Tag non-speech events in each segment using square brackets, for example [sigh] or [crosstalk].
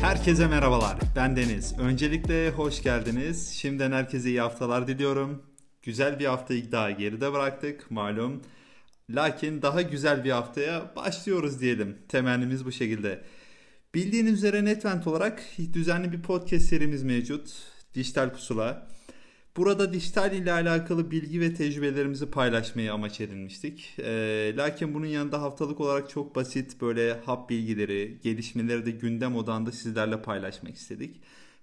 Herkese merhabalar. Ben Deniz. Öncelikle hoş geldiniz. Şimdiden herkese iyi haftalar diliyorum. Güzel bir haftayı daha geride bıraktık malum. Lakin daha güzel bir haftaya başlıyoruz diyelim. Temennimiz bu şekilde. Bildiğiniz üzere Netvent olarak düzenli bir podcast serimiz mevcut. Dijital Pusula. Burada dijital ile alakalı bilgi ve tecrübelerimizi paylaşmayı amaç edinmiştik. E, lakin bunun yanında haftalık olarak çok basit böyle hap bilgileri, gelişmeleri de gündem odağında sizlerle paylaşmak istedik.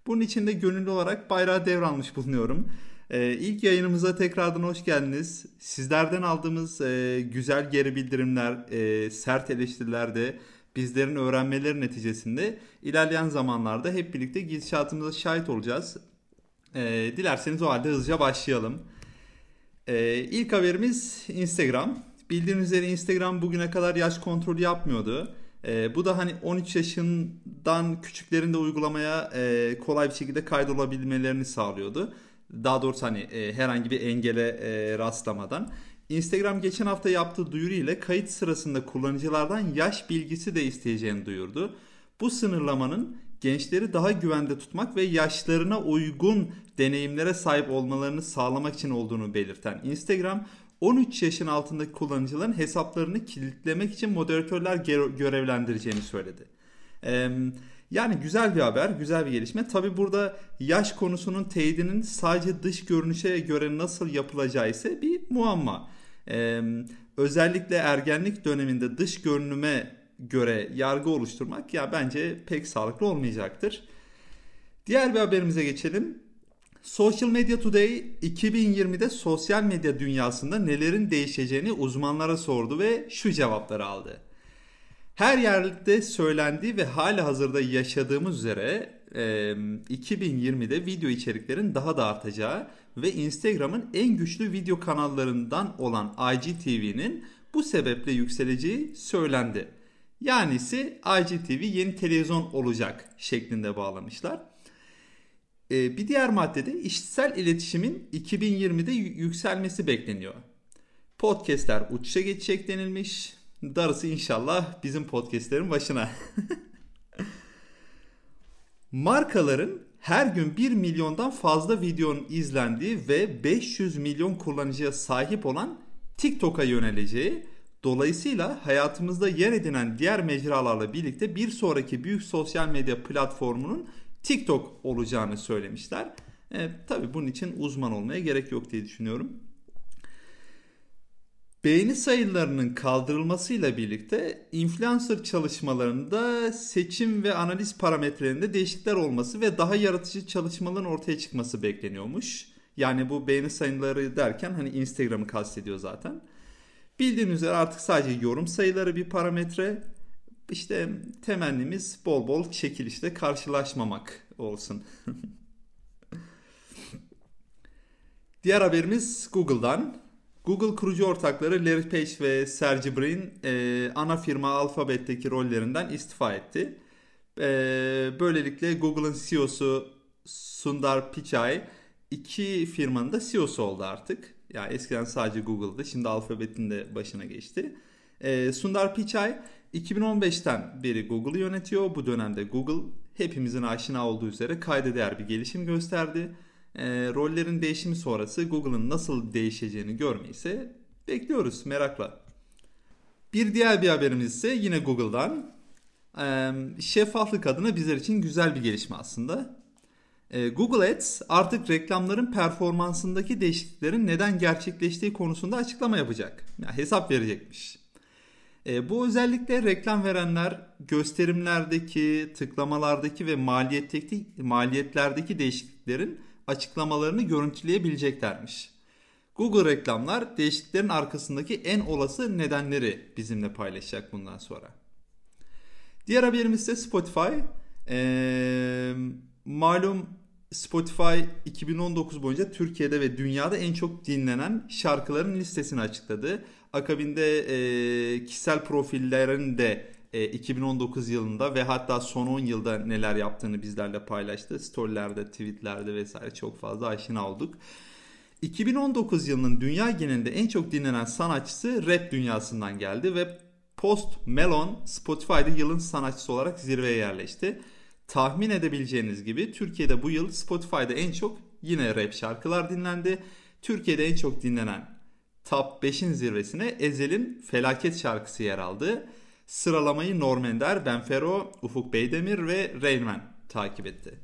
Bunun için de gönüllü olarak bayrağı devralmış bulunuyorum. E, ilk yayınımıza tekrardan hoş geldiniz. Sizlerden aldığımız e, güzel geri bildirimler, e, sert eleştiriler de bizlerin öğrenmeleri neticesinde ilerleyen zamanlarda hep birlikte gidişatımıza şahit olacağız. E, dilerseniz o halde hızlıca başlayalım. E, ilk haberimiz Instagram. Bildiğiniz üzere Instagram bugüne kadar yaş kontrolü yapmıyordu. E, bu da hani 13 yaşından küçüklerin de uygulamaya e, kolay bir şekilde kaydolabilmelerini sağlıyordu. Daha doğrusu hani e, herhangi bir engele e, rastlamadan. Instagram geçen hafta yaptığı duyuru ile kayıt sırasında kullanıcılardan yaş bilgisi de isteyeceğini duyurdu. Bu sınırlamanın gençleri daha güvende tutmak ve yaşlarına uygun deneyimlere sahip olmalarını sağlamak için olduğunu belirten Instagram 13 yaşın altındaki kullanıcıların hesaplarını kilitlemek için moderatörler görevlendireceğini söyledi. Yani güzel bir haber, güzel bir gelişme. Tabi burada yaş konusunun teyidinin sadece dış görünüşe göre nasıl yapılacağı ise bir muamma. Özellikle ergenlik döneminde dış görünüme göre yargı oluşturmak ya bence pek sağlıklı olmayacaktır. Diğer bir haberimize geçelim. Social Media Today 2020'de sosyal medya dünyasında nelerin değişeceğini uzmanlara sordu ve şu cevapları aldı. Her yerde söylendiği ve hala hazırda yaşadığımız üzere 2020'de video içeriklerin daha da artacağı ve Instagram'ın en güçlü video kanallarından olan IGTV'nin bu sebeple yükseleceği söylendi. Yani ise IGTV yeni televizyon olacak şeklinde bağlamışlar. Ee, bir diğer maddede işitsel iletişimin 2020'de yükselmesi bekleniyor. Podcast'ler uçuşa geçecek denilmiş. Darısı inşallah bizim podcast'lerin başına. [laughs] Markaların her gün 1 milyondan fazla videonun izlendiği ve 500 milyon kullanıcıya sahip olan TikTok'a yöneleceği Dolayısıyla hayatımızda yer edinen diğer mecralarla birlikte bir sonraki büyük sosyal medya platformunun TikTok olacağını söylemişler. E, tabii bunun için uzman olmaya gerek yok diye düşünüyorum. Beğeni sayılarının kaldırılmasıyla birlikte influencer çalışmalarında seçim ve analiz parametrelerinde değişiklikler olması ve daha yaratıcı çalışmaların ortaya çıkması bekleniyormuş. Yani bu beğeni sayıları derken hani Instagram'ı kastediyor zaten. Bildiğiniz üzere artık sadece yorum sayıları bir parametre. İşte temennimiz bol bol çekilişte karşılaşmamak olsun. [laughs] Diğer haberimiz Google'dan. Google kurucu ortakları Larry Page ve Sergey Brin e, ana firma Alphabet'teki rollerinden istifa etti. E, böylelikle Google'ın CEO'su Sundar Pichai iki firmanın da CEO'su oldu artık. Yani eskiden sadece Google'dı. Şimdi Alphabet'in de başına geçti. E, Sundar Pichai 2015'ten beri Google'ı yönetiyor. Bu dönemde Google hepimizin aşina olduğu üzere kayda değer bir gelişim gösterdi. E, rollerin değişimi sonrası Google'ın nasıl değişeceğini görmeyi ise bekliyoruz merakla. Bir diğer bir haberimiz ise yine Google'dan. E, şeffaflık adına bizler için güzel bir gelişme aslında. Ee, Google Ads artık reklamların performansındaki değişikliklerin neden gerçekleştiği konusunda açıklama yapacak. Yani hesap verecekmiş. E, bu özellikle reklam verenler gösterimlerdeki, tıklamalardaki ve maliyetteki, maliyetlerdeki değişikliklerin açıklamalarını görüntüleyebileceklermiş. Google reklamlar değişikliklerin arkasındaki en olası nedenleri bizimle paylaşacak bundan sonra. Diğer haberimiz ise Spotify. Ee, malum Spotify 2019 boyunca Türkiye'de ve dünyada en çok dinlenen şarkıların listesini açıkladı. Akabinde e, kişisel profillerin de e, 2019 yılında ve hatta son 10 yılda neler yaptığını bizlerle paylaştı. Storylerde, tweetlerde vesaire çok fazla aşina olduk. 2019 yılının dünya genelinde en çok dinlenen sanatçısı rap dünyasından geldi ve Post Malone Spotify'da yılın sanatçısı olarak zirveye yerleşti. Tahmin edebileceğiniz gibi Türkiye'de bu yıl Spotify'da en çok yine rap şarkılar dinlendi. Türkiye'de en çok dinlenen Top 5'in zirvesine Ezel'in Felaket şarkısı yer aldı. Sıralamayı Norm Ender, Benfero, Ufuk Beydemir ve Rainman takip etti.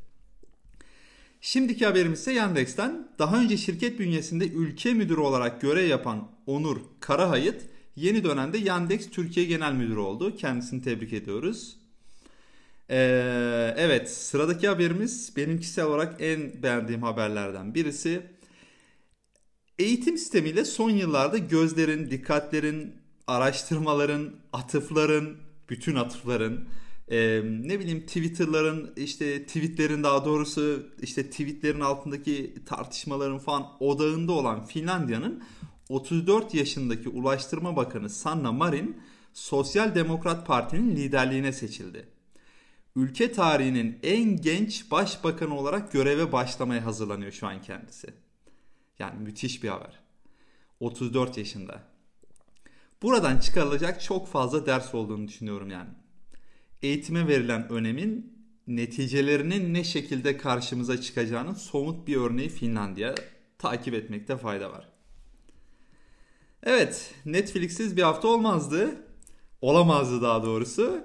Şimdiki haberimiz ise Yandex'ten. Daha önce şirket bünyesinde ülke müdürü olarak görev yapan Onur Karahayıt yeni dönemde Yandex Türkiye Genel Müdürü oldu. Kendisini tebrik ediyoruz. Ee, evet sıradaki haberimiz benim kişisel olarak en beğendiğim haberlerden birisi. Eğitim sistemiyle son yıllarda gözlerin, dikkatlerin, araştırmaların, atıfların, bütün atıfların, e, ne bileyim Twitter'ların işte tweetlerin daha doğrusu işte tweetlerin altındaki tartışmaların falan odağında olan Finlandiya'nın 34 yaşındaki Ulaştırma Bakanı Sanna Marin Sosyal Demokrat Parti'nin liderliğine seçildi. Ülke tarihinin en genç başbakanı olarak göreve başlamaya hazırlanıyor şu an kendisi. Yani müthiş bir haber. 34 yaşında. Buradan çıkarılacak çok fazla ders olduğunu düşünüyorum yani. Eğitime verilen önemin neticelerinin ne şekilde karşımıza çıkacağının somut bir örneği Finlandiya. Takip etmekte fayda var. Evet, Netflix'siz bir hafta olmazdı. Olamazdı daha doğrusu.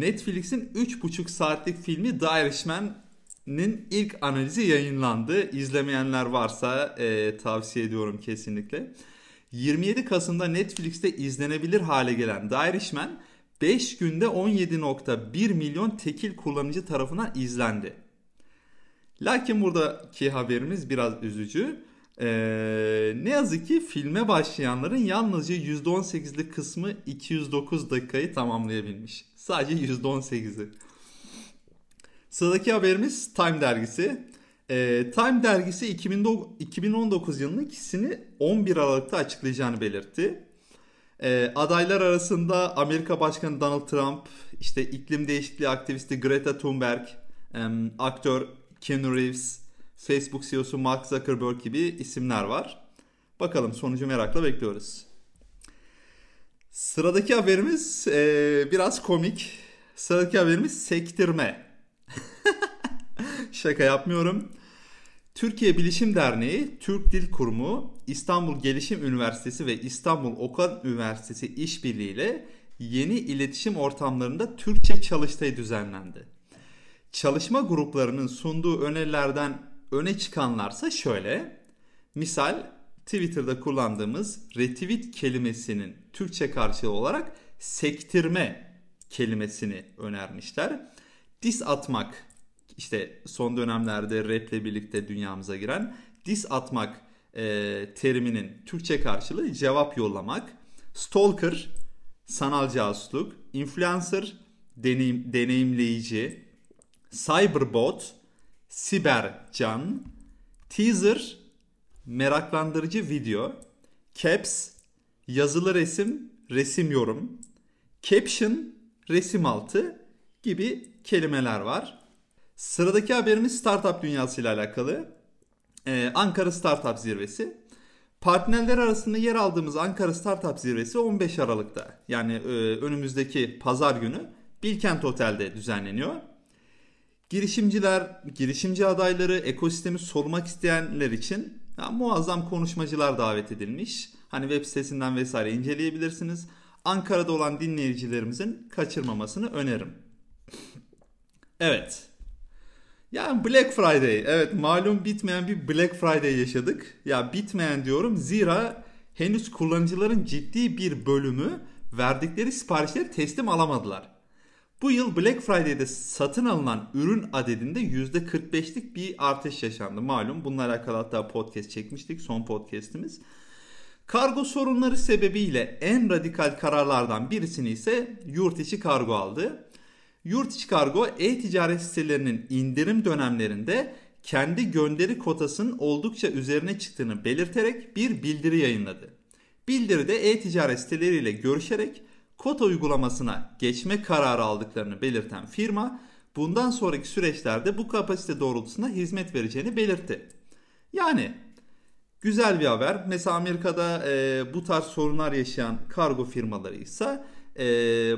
Netflix'in 3,5 saatlik filmi The Irishman'ın ilk analizi yayınlandı. İzlemeyenler varsa e, tavsiye ediyorum kesinlikle. 27 Kasım'da Netflix'te izlenebilir hale gelen The Irishman 5 günde 17.1 milyon tekil kullanıcı tarafından izlendi. Lakin buradaki haberimiz biraz üzücü. Ee, ne yazık ki filme başlayanların yalnızca %18'lik kısmı 209 dakikayı tamamlayabilmiş. Sadece %18'i. Sıradaki haberimiz Time dergisi. Ee, Time dergisi 2019 yılının ikisini 11 Aralık'ta açıklayacağını belirtti. Ee, adaylar arasında Amerika Başkanı Donald Trump, işte iklim değişikliği aktivisti Greta Thunberg, aktör Keanu Reeves, Facebook CEO'su Mark Zuckerberg gibi isimler var. Bakalım sonucu merakla bekliyoruz. Sıradaki haberimiz e, biraz komik. Sıradaki haberimiz sektirme. [laughs] Şaka yapmıyorum. Türkiye Bilişim Derneği, Türk Dil Kurumu, İstanbul Gelişim Üniversitesi ve İstanbul Okan Üniversitesi işbirliğiyle yeni iletişim ortamlarında Türkçe çalıştay düzenlendi. Çalışma gruplarının sunduğu önerilerden öne çıkanlarsa şöyle. Misal Twitter'da kullandığımız retweet kelimesinin Türkçe karşılığı olarak sektirme kelimesini önermişler. Dis atmak işte son dönemlerde raple birlikte dünyamıza giren dis atmak e, teriminin Türkçe karşılığı cevap yollamak. Stalker, sanal casusluk. Influencer, deneyim, deneyimleyici. Cyberbot, siber can. Teaser, meraklandırıcı video. Caps, yazılı resim, resim yorum. Caption, resim altı gibi kelimeler var. Sıradaki haberimiz startup dünyası ile alakalı. Ee, Ankara Startup Zirvesi. Partnerler arasında yer aldığımız Ankara Startup Zirvesi 15 Aralık'ta yani e, önümüzdeki pazar günü Bilkent Otel'de düzenleniyor. Girişimciler, girişimci adayları, ekosistemi sormak isteyenler için ya, muazzam konuşmacılar davet edilmiş. Hani web sitesinden vesaire inceleyebilirsiniz. Ankara'da olan dinleyicilerimizin kaçırmamasını öneririm. Evet, yani Black Friday. Evet malum bitmeyen bir Black Friday yaşadık. Ya bitmeyen diyorum zira henüz kullanıcıların ciddi bir bölümü verdikleri siparişleri teslim alamadılar. Bu yıl Black Friday'de satın alınan ürün adedinde %45'lik bir artış yaşandı. Malum bununla alakalı hatta podcast çekmiştik son podcastimiz. Kargo sorunları sebebiyle en radikal kararlardan birisini ise yurt içi kargo aldı. Yurt içi kargo e-ticaret sitelerinin indirim dönemlerinde kendi gönderi kotasının oldukça üzerine çıktığını belirterek bir bildiri yayınladı. Bildiride e-ticaret siteleriyle görüşerek kota uygulamasına geçme kararı aldıklarını belirten firma bundan sonraki süreçlerde bu kapasite doğrultusunda hizmet vereceğini belirtti. Yani Güzel bir haber. Mesela Amerika'da e, bu tarz sorunlar yaşayan kargo firmaları ise e,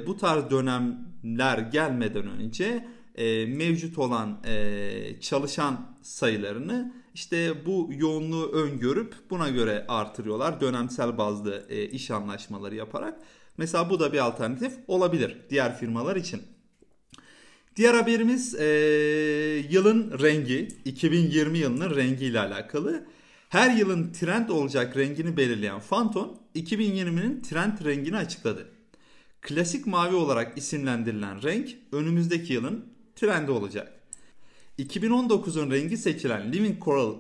bu tarz dönemler gelmeden önce e, mevcut olan e, çalışan sayılarını işte bu yoğunluğu öngörüp buna göre artırıyorlar dönemsel bazlı e, iş anlaşmaları yaparak. Mesela bu da bir alternatif olabilir diğer firmalar için. Diğer haberimiz e, yılın rengi, 2020 yılının rengiyle alakalı. Her yılın trend olacak rengini belirleyen Phantom, 2020'nin trend rengini açıkladı. Klasik mavi olarak isimlendirilen renk önümüzdeki yılın trendi olacak. 2019'un rengi seçilen Living Coral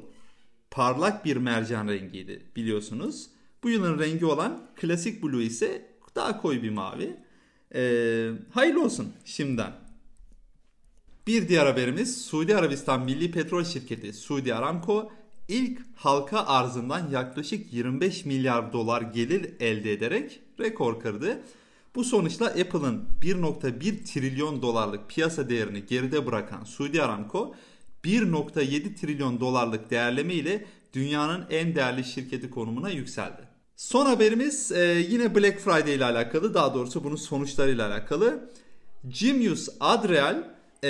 parlak bir mercan rengiydi biliyorsunuz. Bu yılın rengi olan klasik blue ise daha koyu bir mavi. Ee, hayırlı olsun şimdiden. Bir diğer haberimiz Suudi Arabistan Milli Petrol Şirketi Suudi Aramco ilk halka arzından yaklaşık 25 milyar dolar gelir elde ederek rekor kırdı. Bu sonuçla Apple'ın 1.1 trilyon dolarlık piyasa değerini geride bırakan Suudi Aramco 1.7 trilyon dolarlık değerleme ile dünyanın en değerli şirketi konumuna yükseldi. Son haberimiz e, yine Black Friday ile alakalı daha doğrusu bunun sonuçlarıyla alakalı. Genius Adreal e,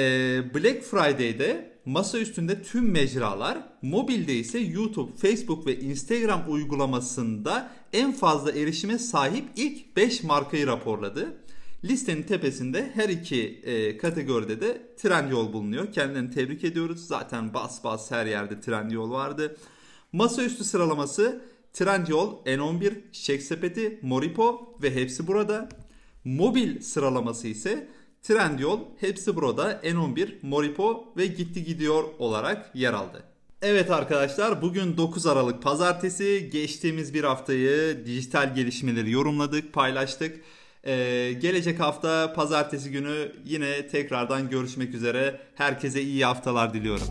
Black Friday'de masa üstünde tüm mecralar, mobilde ise YouTube, Facebook ve Instagram uygulamasında en fazla erişime sahip ilk 5 markayı raporladı. Listenin tepesinde her iki e, kategoride de Trendyol bulunuyor. Kendilerini tebrik ediyoruz. Zaten bas bas her yerde Trendyol vardı. Masaüstü sıralaması Trendyol, N11, Çiçek Sepeti, Moripo ve hepsi burada. Mobil sıralaması ise Trendyol, hepsi burada N11, Moripo ve Gitti Gidiyor olarak yer aldı. Evet arkadaşlar bugün 9 Aralık pazartesi geçtiğimiz bir haftayı dijital gelişmeleri yorumladık paylaştık. Ee, gelecek hafta pazartesi günü yine tekrardan görüşmek üzere. Herkese iyi haftalar diliyorum.